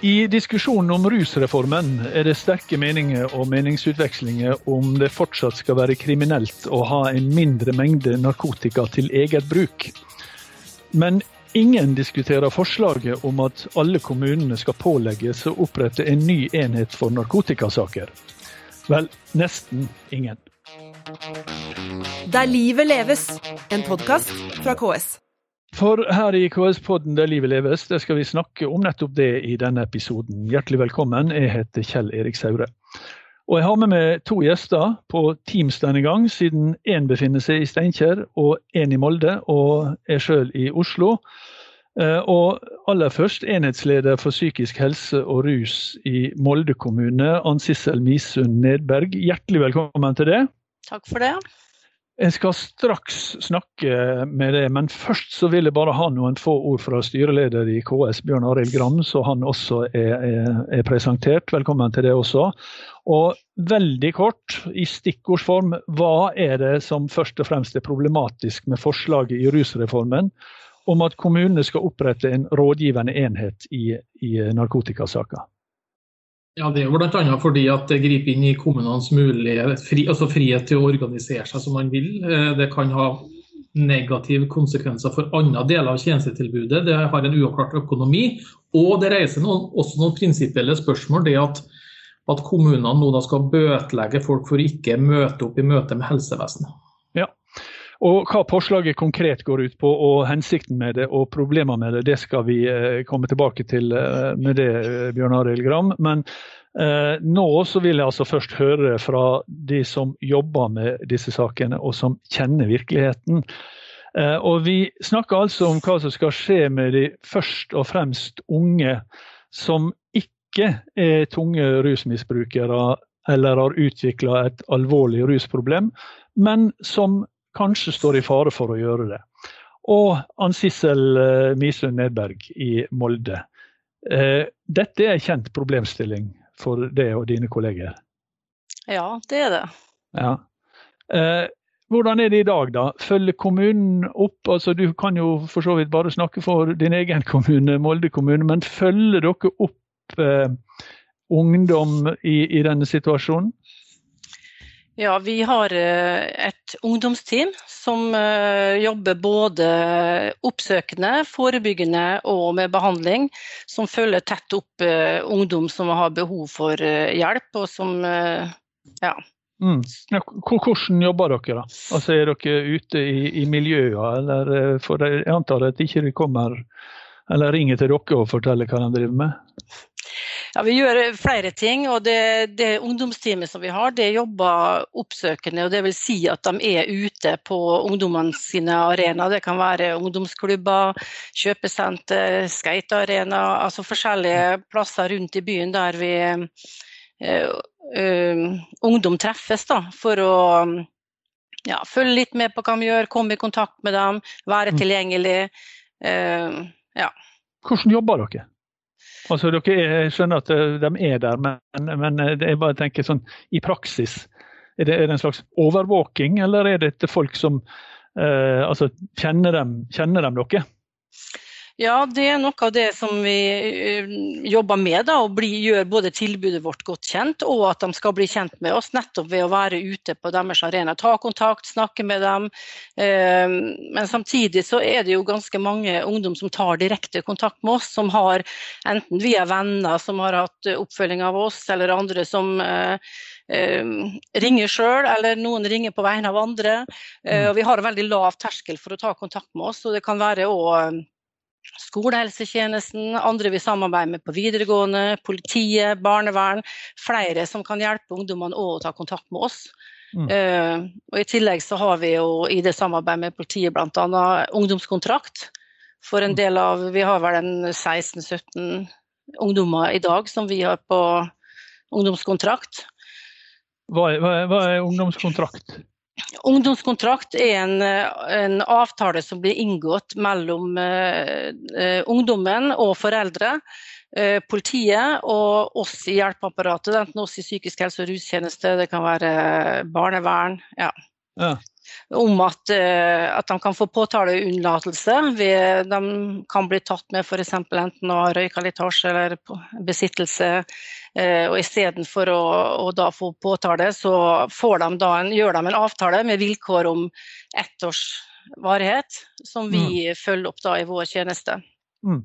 I diskusjonen om rusreformen er det sterke meninger og meningsutvekslinger om det fortsatt skal være kriminelt å ha en mindre mengde narkotika til eget bruk. Men ingen diskuterer forslaget om at alle kommunene skal pålegges å opprette en ny enhet for narkotikasaker. Vel, nesten ingen. Der livet leves, en podkast fra KS. For her i KS-podden Der livet leves, der skal vi snakke om nettopp det i denne episoden. Hjertelig velkommen, jeg heter Kjell Erik Saure. Og jeg har med meg to gjester på Teams denne gang, siden én befinner seg i Steinkjer og én i Molde, og jeg sjøl i Oslo. Eh, og aller først enhetsleder for psykisk helse og rus i Molde kommune, Ann Sissel Misund Nedberg. Hjertelig velkommen til det. Takk for det. Jeg skal straks snakke med det, men først så vil jeg bare ha noen få ord fra styreleder i KS, Bjørn Arild Gram, så han også er, er, er, presentert. Velkommen til det også. Og veldig kort, i stikkordsform, hva er det som først og fremst er problematisk med forslaget i rusreformen om at kommunene skal opprette en rådgivende enhet i, i narkotikasaker? Ja, Det er jo bl.a. fordi at det griper inn i kommunenes fri, altså frihet til å organisere seg som man vil. Eh, det kan ha negative konsekvenser for andre deler av tjenestetilbudet. Det har en uavklart økonomi. Og det reiser noen, også noen prinsipielle spørsmål. Det at, at kommunene nå skal bøtelegge folk for å ikke møte opp i møte med helsevesenet. Og Hva forslaget konkret går ut på og hensikten med det og problemer med det, det skal vi eh, komme tilbake til eh, med det, Bjørn Arild Gram. Men Eh, nå så vil jeg altså først høre fra de som jobber med disse sakene, og som kjenner virkeligheten. Eh, og Vi snakker altså om hva som skal skje med de først og fremst unge som ikke er tunge rusmisbrukere eller har utvikla et alvorlig rusproblem, men som kanskje står i fare for å gjøre det. Og Ann Sissel eh, Misund Nedberg i Molde. Dette er en kjent problemstilling for deg og dine kolleger? Ja, det er det. Ja. Eh, hvordan er det i dag, da? Følger kommunen opp? altså Du kan jo for så vidt bare snakke for din egen kommune, Molde kommune, men følger dere opp eh, ungdom i, i denne situasjonen? Ja, vi har eh, et ungdomsteam som eh, jobber både oppsøkende, forebyggende og med behandling. Som følger tett opp eh, ungdom som har behov for hjelp, og som ja. Mm. Hvordan jobber dere? da? Altså Er dere ute i, i miljøet, eller for jeg antar at ikke de kommer eller ringer til dere og forteller hva de driver med? Ja, Vi gjør flere ting. og Det, det ungdomsteamet som vi har, det jobber oppsøkende. og det vil si at De er ute på ungdommene sine arenaer. Det kan være ungdomsklubber, kjøpesenter, skatearena. Altså forskjellige plasser rundt i byen der vi uh, uh, ungdom treffes da, for å ja, følge litt med på hva de gjør, komme i kontakt med dem, være mm. tilgjengelig. Uh, ja. Hvordan jobber dere? Altså, dere, jeg skjønner at eh, de er der, men, men eh, jeg bare tenker sånn i praksis. Er det, er det en slags overvåking, eller er det til folk som eh, altså, kjenner dem, kjenner dem dere? Ja, det er noe av det som vi eh, jobber med. da, og bli, gjør både tilbudet vårt godt kjent, og at de skal bli kjent med oss nettopp ved å være ute på deres arena. Ta kontakt, snakke med dem. Eh, men samtidig så er det jo ganske mange ungdom som tar direkte kontakt med oss, som har enten via venner som har hatt oppfølging av oss, eller andre som eh, ringer sjøl, eller noen ringer på vegne av andre. Og vi har en veldig lav terskel for å ta kontakt med oss. og det kan være også skolehelsetjenesten, andre vi samarbeider med på videregående, politiet, barnevern. Flere som kan hjelpe ungdommene å ta kontakt med oss. Mm. Uh, og I tillegg så har vi jo i det samarbeidet med politiet bl.a. ungdomskontrakt. For en mm. del av Vi har vel en 16-17 ungdommer i dag som vi har på ungdomskontrakt. Hva er, hva er, hva er ungdomskontrakt? Ungdomskontrakt er en, en, avtale som blir inngått mellom uh, ungdommen og foreldre, uh, politiet og oss i hjelpeapparatet. Enten oss i psykisk helse- og rustjeneste, det kan være barnevern. Ja. ja. Om at, at, de kan få påtaleunnlatelse. De kan bli tatt med f.eks. enten å ha røyka litasje eller besittelse. Og Istedenfor å, å da få påtale, så de en, gjør de en avtale med vilkår om ett års varighet, som vi mm. følger opp da i vår tjeneste. Mm.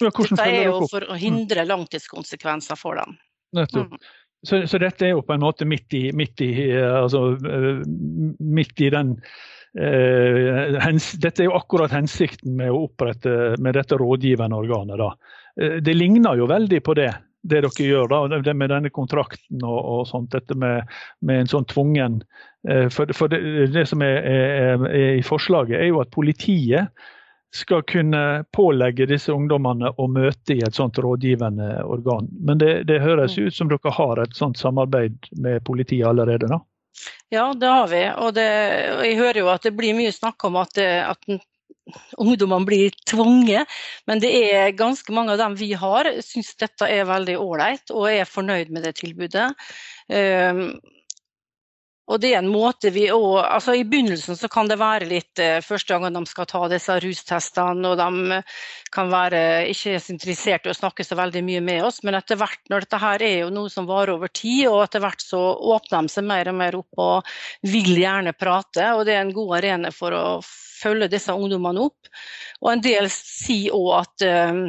Ja, Dette er jo for å hindre langtidskonsekvenser for dem. Nettopp. Mm. Så, så, dette er jo på en måte midt i, midt i, altså, eh, midt i den eh, hens, Dette er jo akkurat hensikten med å opprette med dette rådgivende organet. Da. Uh, det ligner jo veldig på det, det dere gjør da, det med denne kontrakten og, og sånt. Dette med, med en sånn tvungen For, for det, det, som er, er, er i forslaget, er jo at politiet skal kunne pålegge disse ungdommene å møte i et sånt rådgivende organ. Men det, det høres mm. ut som dere har et sånt samarbeid med politiet allerede? da? Ja, det har vi. Og, det, og jeg hører jo at det blir mye snakk om at, at ungdommene blir tvunget. Men det er ganske mange av dem vi har, syns dette er veldig ålreit og er fornøyd med det tilbudet. Um, og det er en måte vi også, altså I begynnelsen så kan det være litt eh, første gangen de skal ta disse rustestene, og de kan være ikke så interessert i å snakke så veldig mye med oss, men etter hvert, når dette her er jo noe som varer over tid, og etter hvert så åpner de seg mer og mer opp og vil gjerne prate, og det er en god arena for å følge disse ungdommene opp. Og en del sier òg at eh,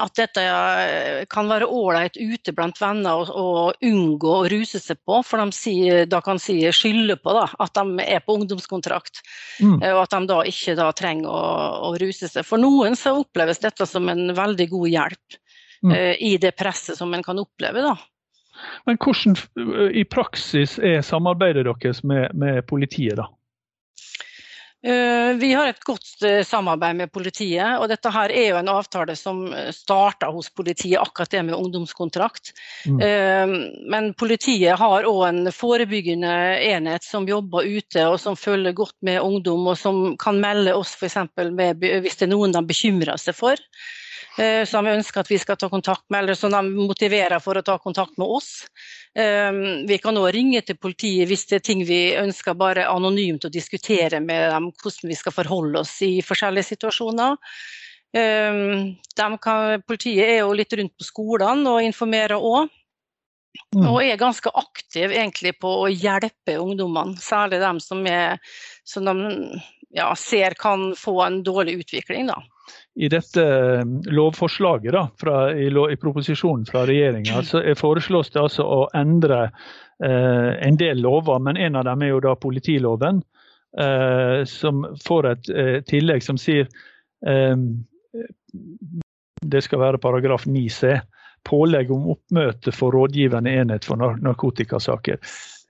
at dette eh, kan være ålreit ute blant venner å unngå å ruse seg på, for de sier, da kan si skylde på da, at de er på ungdomskontrakt. Mm. Eh, og at de da ikke da trenger å, å, ruse seg. For noen så oppleves dette som en veldig god hjelp mm. uh, i det presset som en kan oppleve. da. Men hvordan i praksis er samarbeidet deres med, med politiet, da? Eh, vi har et godt eh, samarbeid med politiet, og dette her er jo en avtale som starta hos politiet, akkurat det med ungdomskontrakt. Mm. Eh, men politiet har òg en forebyggende enhet som jobber ute og som følger godt med ungdom, og som kan melde oss f.eks. hvis det er noen de bekymrer seg for. Eh, som ønsker at vi skal ta kontakt med, eller som de motiverer for å ta kontakt med oss. Eh, vi kan òg ringe til politiet hvis det er ting vi ønsker bare anonymt å diskutere med dem, hvordan vi skal forholde oss i forskjellige situasjoner. Eh, kan, politiet er jo litt rundt på skolene og informerer òg. Mm. Og er ganske aktiv egentlig på å hjelpe ungdommene, særlig dem som, er, som de ja, ser kan få en dårlig utvikling. Da i dette eh, lovforslaget da, fra, i, i, proposisjonen fra regjeringa så foreslås det altså å endre eh, en del lover, men en av dem er jo da politiloven. Eh, som får et eh, tillegg som sier eh, Det skal være paragraf 9c. Pålegg om oppmøte for rådgivende enhet for narkotikasaker.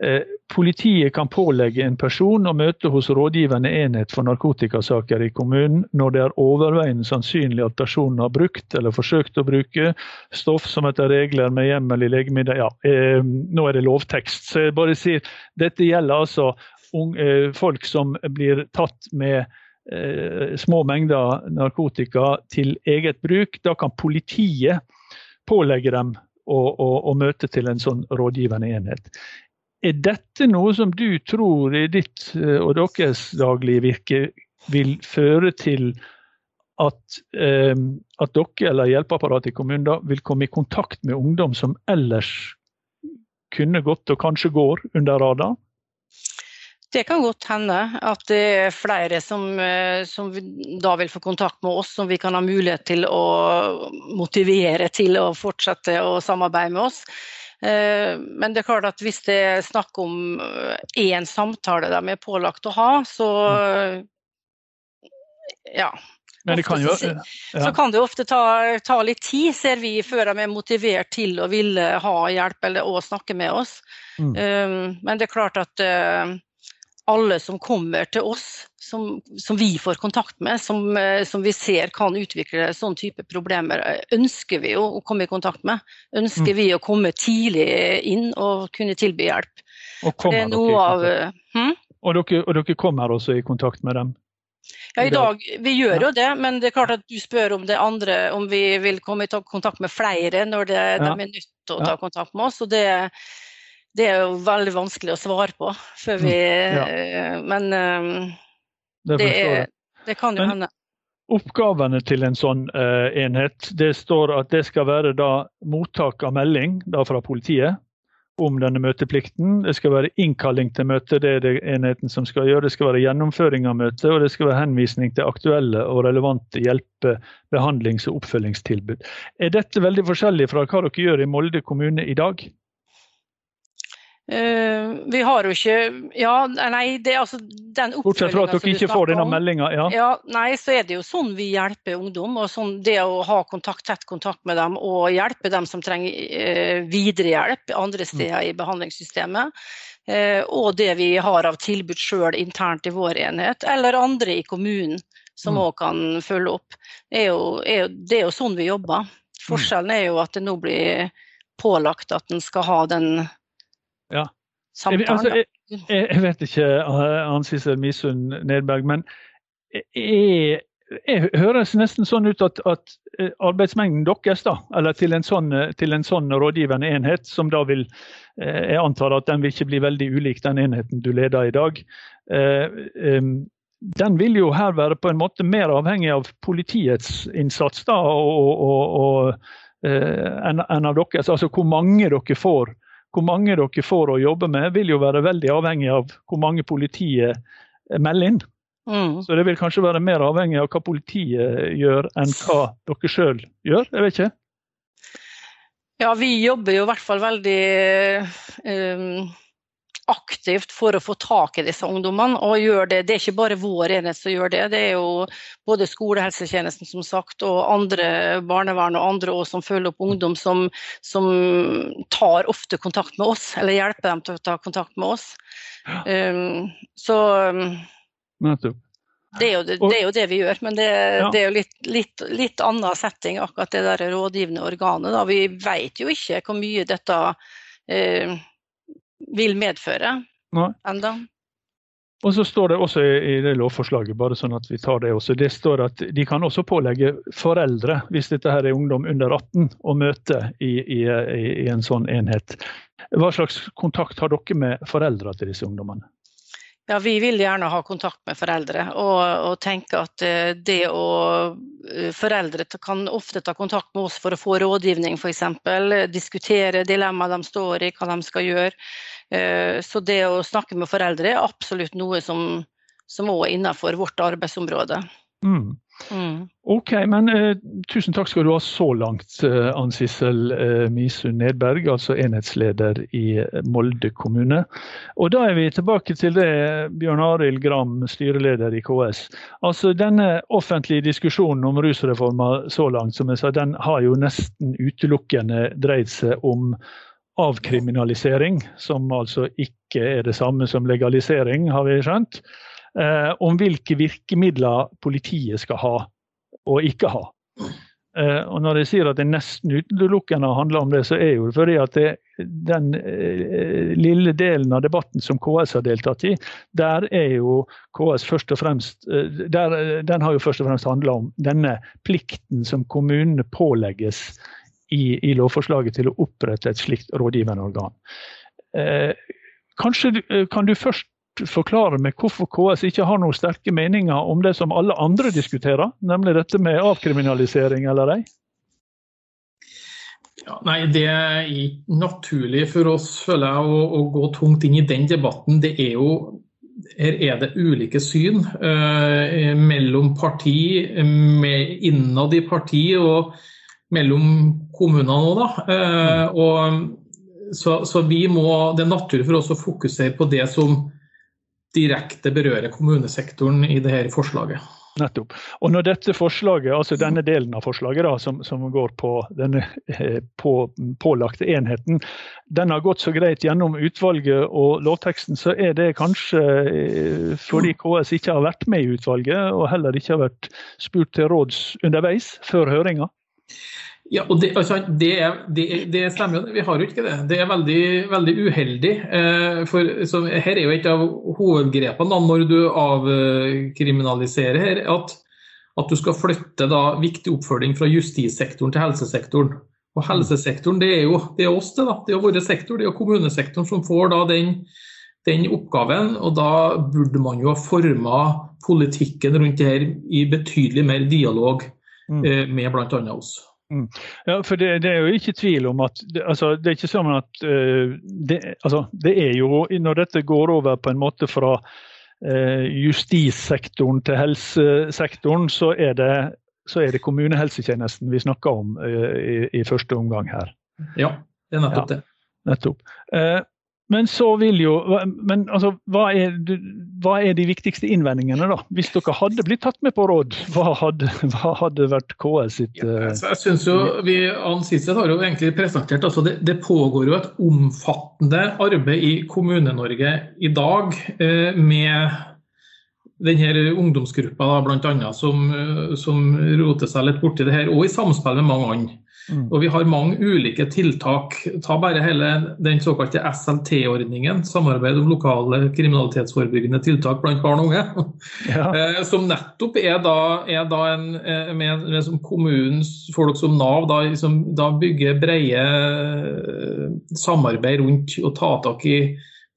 Eh, politiet kan pålegge en person å møte hos rådgivende enhet for narkotikasaker i kommunen når det er overveiende sannsynlig at personen har brukt eller forsøkt å bruke stoff som etter regler med hjemmel i legemiddel Ja, eh, nå er det lovtekst. Så jeg bare sier dette gjelder altså unge, eh, folk som blir tatt med eh, små mengder narkotika til eget bruk. Da kan politiet pålegge dem å, å, å, møte til en sånn rådgivende enhet. Er dette noe som du tror i ditt eh, og deres daglige virke vil føre til at, eh, at dere eller hjelpeapparatet i kommunen da, vil komme i kontakt med ungdom som ellers kunne gått og kanskje går under radaren? Det kan godt hende at det er flere som, eh, som, da vil få kontakt med oss, som vi kan ha mulighet til å motivere til å fortsette å samarbeide med oss. Eh, men det er klart at hvis det er snakk om én eh, samtale de er pålagt å ha, så ja. Kan jo, ja. Så kan det ofte ta, ta, litt tid, ser vi, før de er motivert til å ville ha hjelp eller å snakke med oss. Mm. Men det er klart at alle som kommer til oss, som, som vi får kontakt med, som, eh, som, vi ser kan utvikle sånn type problemer, ønsker vi å, komme i kontakt med. Ønsker mm. vi å komme tidlig inn og kunne tilby hjelp. Og, kommer dere, av, hm? og, dere, og dere kommer også i kontakt med dem? Ja, i dag, Vi gjør jo det, men det er klart at du spør om det andre, om vi vil komme i kontakt med flere når det, ja. de er nødt til å ta kontakt med oss. og det det er jo veldig vanskelig å svare på før vi Mm, ja. eh, Men eh, Det det, er, det kan jo Men- hende. Oppgavene til en sånn uh, enhet, det står at det skal være da mottak av melding da fra politiet om denne møteplikten. Det skal være innkalling til møte, det er det enheten som skal gjøre. Det skal være gjennomføring av møtet, og det skal være henvisning til aktuelle og relevante hjelpe-, behandlings- og oppfølgingstilbud. Er dette veldig forskjellig fra hva dere gjør i Molde kommune i dag? Eh, vi har jo ikke Ja, nei, det er altså den Bortsett fra at som dere ikke får snakker denne meldinga. Ja. Ja, nei, så er det jo sånn vi hjelper ungdom. og sånn Det å ha kontakt, tett kontakt med dem og hjelpe dem som trenger uh, videre hjelp andre steder i behandlingssystemet. Uh, og det vi har av tilbud sjøl internt i vår enhet, eller andre i kommunen som Mm. kan følge opp. Er, jo, er det er jo sånn vi jobber. Forskjellen er jo at det nå blir pålagt at en skal ha den Ja. Samtalen. altså, da. jeg, jeg jeg vet ikke, Ann-Sissel Misund Nedberg, men jeg, jeg høres nesten sånn ut at, at eh, arbeidsmengden deres, da, eller til en, sånn, eh, til en sånn rådgivende enhet, som da vil eh, Jeg antar at den vil ikke bli veldig ulik den enheten du leder i dag. eh, Den vil jo her være på en måte mer avhengig av politiets innsats da, og, og, og eh, enn enn av deres. Altså hvor mange dere får hvor mange dere får å jobbe med, vil jo være veldig avhengig av hvor mange politiet melder inn. Mm. Så det vil kanskje være mer avhengig av hva politiet gjør, enn hva dere sjøl gjør. Jeg vet ikke. Ja, vi jobber jo i hvert fall veldig eh, aktivt for å få tak i disse ungdommene. og gjør Det Det er ikke bare vår enhet som gjør det, det er jo både skolehelsetjenesten som sagt, og andre barnevern og andre også, som følger opp ungdom som, som tar ofte kontakt med oss, eller hjelper dem til å ta kontakt med oss. Um, så um, Nettopp. det er, jo det, det er jo det vi gjør, men det, Ja. det er jo litt, litt, litt annen setting, akkurat det der rådgivende organet. Da. Vi vet jo ikke hvor mye dette eh, vil medføre ennå. Og så står det også i det lovforslaget, bare sånn at vi tar det også, det står at de kan også pålegge foreldre, hvis dette her er ungdom under 18, å møte i, i, i en sånn enhet. Hva slags kontakt har dere med foreldra til disse ungdommene? Ja, vi vil gjerne ha kontakt med foreldre, og, og tenke at eh, det å eh, Foreldre kan ofte ta kontakt med oss for å få rådgivning, f.eks. Diskutere dilemmaet de står i, hva de skal gjøre. Eh, Så det å snakke med foreldre er absolutt noe som, som også er innenfor vårt arbeidsområde. Mm. Mm. Ok, men eh, tusen takk skal du ha så langt, eh, Ann Sissel eh, Misund Nedberg, altså enhetsleder i eh, Molde kommune. Og da er vi tilbake til det, Bjørn Arild Gram, styreleder i KS. Altså Denne offentlige diskusjonen om rusreforma så langt, som jeg sa, den har jo nesten utelukkende dreid seg om avkriminalisering, som altså ikke er det samme som legalisering, har vi skjønt. Eh, om hvilke virkemidler politiet skal ha og ikke ha. Eh, og Når jeg sier at det nesten utelukkende handler om det, så er jo det fordi at det, den eh, lille delen av debatten som KS har deltatt i, der er jo KS først og fremst eh, der, Den har jo først og fremst handla om denne plikten som kommunene pålegges i, i lovforslaget til å opprette et slikt rådgivende organ. Eh, kanskje du, eh, kan du først forklare meg hvorfor KS ikke har noen sterke meninger om det som alle andre diskuterer, nemlig dette med avkriminalisering eller ei? Ja, nei, Det er ikke naturlig for oss føler jeg, å, å gå tungt inn i den debatten. Det er jo, her er det ulike syn eh, mellom parti, med, innad i parti og mellom kommunene òg. Eh, så, så vi må, Det er naturlig for oss å fokusere på det som direkte berører kommunesektoren i dette forslaget. Nettopp. Og når dette forslaget, altså denne delen av forslaget da, som, som går på denne eh, på, pålagte enheten, den har gått så greit gjennom utvalget og lovteksten, så er det kanskje eh, fordi KS ikke har vært med i utvalget, og heller ikke har vært spurt til råds underveis før høringa. Ja, og det, altså, det, er, det, det stemmer jo, vi har jo ikke det. Det er veldig, veldig uheldig. Eh, for, så her er jo et av hovedgrepene da, når du avkriminaliserer her, at, at du skal flytte da, viktig oppfølging fra justissektoren til helsesektoren. Og helsesektoren, det er jo det er oss, det. da. Det er vår sektor, det er kommunesektoren som får da den, den oppgaven. Og da burde man jo ha forma politikken rundt det her i betydelig mer dialog mm. eh, med bl.a. oss. Mm. Ja, for det, det, er jo ikke tvil om at det, altså, det er ikke sånn at uh, det, altså, det, er jo Når dette går over på en måte fra uh, justissektoren til helsesektoren, så er det så er det kommunehelsetjenesten vi snakker om uh, i, i, første omgang her. Ja, det er nettopp ja, det. Nettopp. Men så vil jo men altså, hva er, hva er, de viktigste innvendingene, da? Hvis dere hadde blitt tatt med på råd, hva hadde, hva hadde vært KS sitt ja, Jeg synes jo, vi, Ann Sitset har jo egentlig presentert altså det, det, pågår jo et omfattende arbeid i Kommune-Norge i dag eh, med denne ungdomsgruppa bl.a. Som, som roter seg litt borti det her, og i samspill med mange andre. Mm. Og Vi har mange ulike tiltak. Ta bare hele den såkalte SLT-ordningen, samarbeid om lokale kriminalitetsforebyggende tiltak blant barn og unge. Ja. Eh, som nettopp er da, er da en, eh, med, med som kommunens folk som Nav da, liksom, da bygger brede eh, samarbeid rundt og ta tak i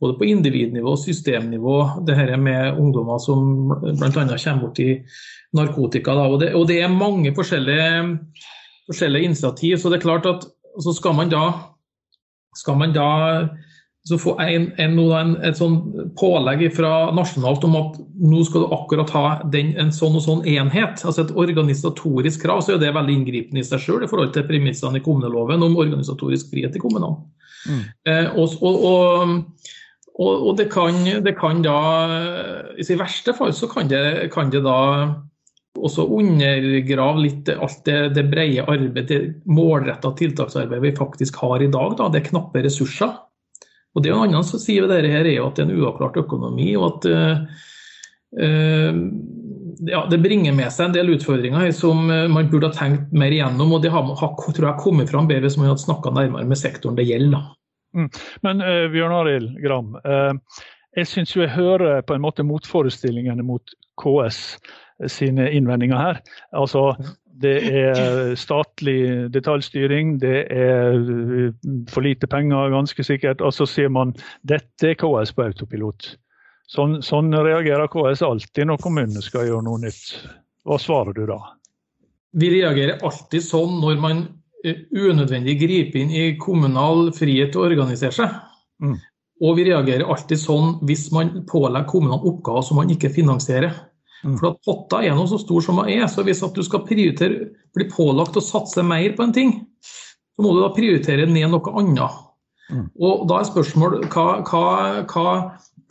både på individnivå og systemnivå, det her med ungdommer som bl.a. kommer borti narkotika. Og det, og, det, er mange forskjellige, forskjellige, initiativ. Så det er klart at så skal man da, skal man da så få en, en, en, et sånn pålegg fra nasjonalt om at nå skal du akkurat ha den, en sånn og sånn enhet, altså et organisatorisk krav, så er det veldig inngripende i seg selv i forhold til premissene i kommuneloven om organisatorisk frihet i kommunene. Mm. Eh, og, og, og, og, det, kan, det, kan, da I verste fall så kan det, kan det da også undergrave litt alt det, det brede arbeidet, det målretta tiltaksarbeidet vi faktisk har i dag. Da. Det er knappe ressurser. Og det er en annen side ved dette her er jo at det er en uavklart økonomi. og at uh, ja, Det bringer med seg en del utfordringer som man burde ha tenkt mer igjennom. og Det har, har tror jeg kommet fram bedre hvis man hadde snakka nærmere med sektoren det gjelder. Mm. Men uh, Bjørn Arild Gram, uh, jeg syns jeg hører på en måte motforestillingene mot KS sine innvendinger her. Altså, det er statlig detaljstyring, det er eh, for lite penger, ganske sikkert. Og så sier man dette er KS på autopilot. Sånn, sånn reagerer KS alltid når kommunene skal gjøre noe nytt. Hva svarer du da? Vi reagerer alltid sånn når man Eh, unødvendig griper inn i kommunal frihet til å organisere seg. Mm. Og vi reagerer alltid sånn hvis man pålegger kommunene oppgaver som man ikke finansierer. For at potta er noe så stor som den er, så hvis at du skal prioritere, bli pålagt å satse mer på en ting, så må du da prioritere ned noe annet. Mm. Og da er spørsmålet hva, hva, hva,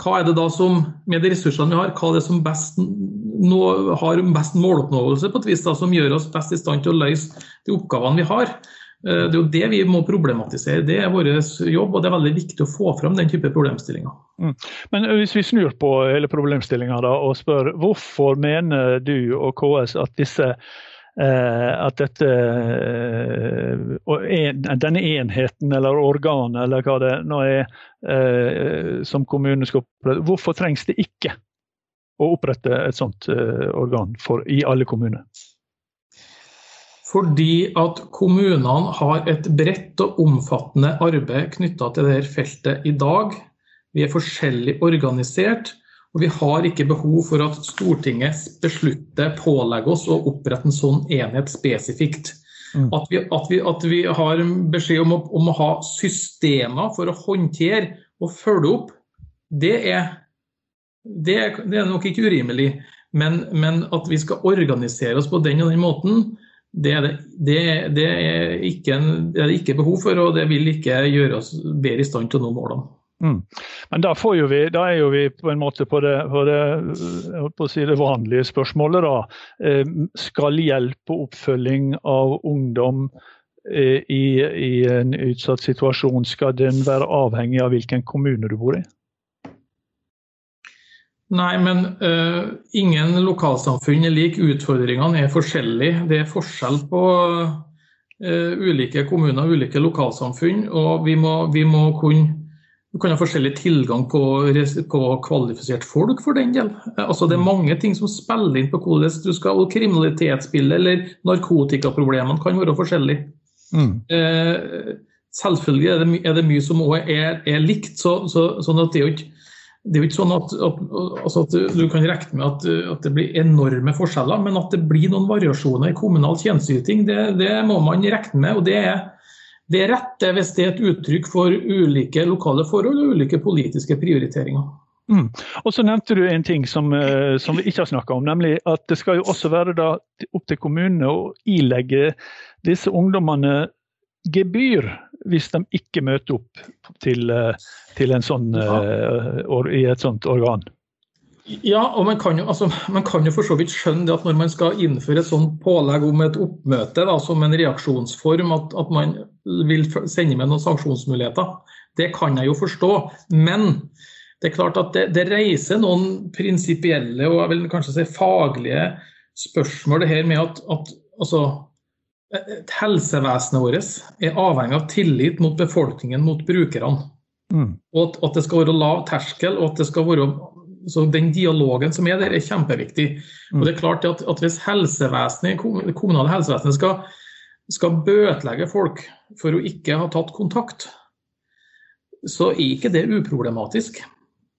hva, er det da som, med de ressursene vi har, hva er det som best nå, har best måloppnåelse på et vis, da, som gjør oss best i stand til å løse de oppgavene vi har. Eh, det er jo det vi må problematisere. Det er vår jobb, og det er veldig viktig å få fram den type problemstillinger. Mm. Men hvis vi snur på hele problemstillinga og spør hvorfor mener du og KS at disse Eh, at dette, eh, denne enheten eller organet eller hva det nå er eh, som kommunen skal opprette, hvorfor trengs det ikke å opprette et sånt organ for, i alle kommuner? Fordi at kommunene har et bredt og omfattende arbeid knytta til dette feltet i dag. Vi er forskjellig organisert. Og vi har ikke behov for at Stortinget beslutter, pålegger oss å opprette en sånn enhet spesifikt. Mm. At, vi, at, vi, at, vi, har beskjed om å, om å, ha systemer for å håndtere og følge opp, det er, det er, det er nok ikke urimelig. Men, men, at vi skal organisere oss på den og den måten, det er det, det er ikke en, det er det ikke behov for, og det vil ikke gjøre oss bedre i stand til å nå målene. Mm. Men da, vi, da, er jo vi på en måte på det, på det, på si det vanlige spørsmålet. da. Eh, skal hjelp og oppfølging av ungdom eh, i, i, en utsatt situasjon, skal den være avhengig av hvilken kommune du bor i? Nei, men uh, ingen lokalsamfunn er like. Utfordringene er forskjellige. Det er forskjell på uh, ulike kommuner ulike lokalsamfunn. Og vi må, vi må kunne du kan ha forskjellig tilgang på, på, kvalifisert folk for den del. Altså, det er mange ting som spiller inn på hvordan du skal og Kriminalitetsbildet eller narkotikaproblemene kan være forskjellige. Mm. Eh, selvfølgelig er det, er det, mye som òg er, er, likt. Så, så, sånn at det er jo ikke det er jo ikke sånn at, at, altså at, du kan regne med at, at, det blir enorme forskjeller, men at det blir noen variasjoner i kommunal tjenesteyting, det, det, må man regne med. og det er, det er rett hvis det er et uttrykk for ulike lokale forhold og ulike politiske prioriteringer. Mm. Og så nevnte du en ting som, eh, som vi ikke har snakka om, nemlig at det skal jo også være opp til kommunene å ilegge disse ungdommene gebyr hvis de ikke møter opp til, eh, til sånn, ja. uh, i et sånt organ. Ja, og man kan, jo, altså, man kan, jo, for så vidt skjønne det at når man skal innføre et sånt pålegg om et oppmøte da, som en reaksjonsform, at, at, man vil sende med noen sanksjonsmuligheter. Det kan jeg jo forstå. Men det er klart at det, det reiser noen prinsipielle og jeg vil kanskje si faglige spørsmål. det her med at, at altså, Helsevesenet vårt er avhengig av tillit mot befolkningen, mot brukerne. Mm. Og at, at, det skal være lav terskel, og at det skal være så Den dialogen som er der, er kjempeviktig. Mm. Og det er klart at, at Hvis helsevesenet, det kommunale helsevesenet skal, skal bøtelegge folk for å ikke ha tatt kontakt, så er ikke det uproblematisk.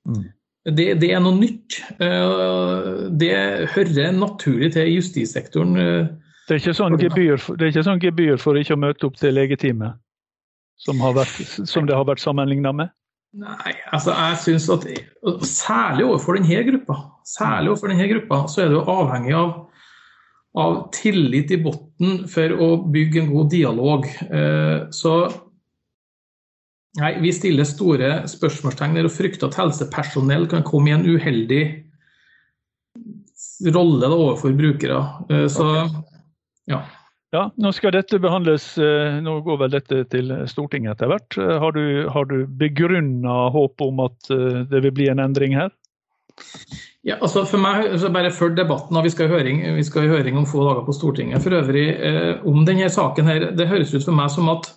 Mm. Det, det, er noe nytt. Eh, det hører naturlig til justissektoren eh, det er ikke sånn gebyr, det er ikke sånn gebyr for ikke å møte opp til legetime, som, som det har vært sammenligna med? Nei, altså jeg synes at Særlig overfor denne gruppa særlig overfor denne gruppa, så er det jo avhengig av, av tillit i bunnen for å bygge en god dialog. Eh, så nei, vi stiller store spørsmålstegn og frykter at helsepersonell kan komme i en uheldig rolle da, overfor brukere. Så så ja. ja. Nå skal dette behandles, eh, nå går vel dette til Stortinget etter hvert. Eh, har du, har du begrunna håp om at eh, det vil bli en endring her? Ja, altså for meg, så bare før debatten, Vi skal, i høring, vi skal i høring om få dager på Stortinget. For øvrig, eh, om denne saken her, Det høres ut for meg som at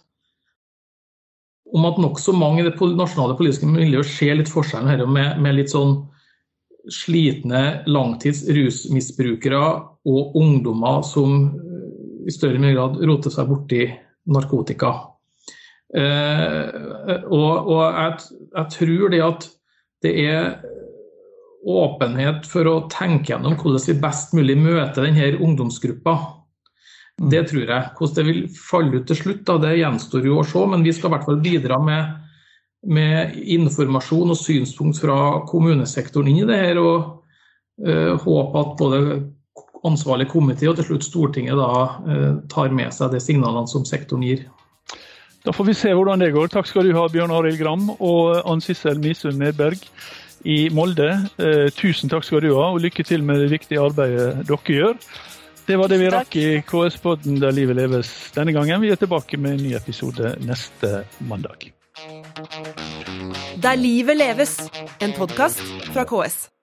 om at nokså mange i det nasjonale politiske miljøet ser litt forskjellen her med, med litt sånn slitne langtids rusmisbrukere og ungdommer som i større grad roter seg borti narkotika. Eh, og, og jeg, jeg, tror det at det er åpenhet for å tenke gjennom hvordan vi best mulig møter denne ungdomsgruppa. Mm. Det tror jeg. Hvordan det vil falle ut til slutt, da, det gjenstår jo å se. Men vi skal i hvert fall bidra med, med informasjon og synspunkt fra kommunesektoren inn i det her. Og øh, håpe at både ansvarlig komité og til slutt Stortinget da eh, tar med seg de signalene som sektoren gir. Da får vi se hvordan det går. Takk skal du ha, Bjørn Arild Gram og Ann Sissel Misund Nedberg i Molde. Eh, tusen takk skal du ha, og lykke til med det viktige arbeidet dere gjør. Det var det vi rakk i KS-podden Der livet leves denne gangen. Vi er tilbake med en ny episode neste mandag. Der livet leves, en podkast fra KS.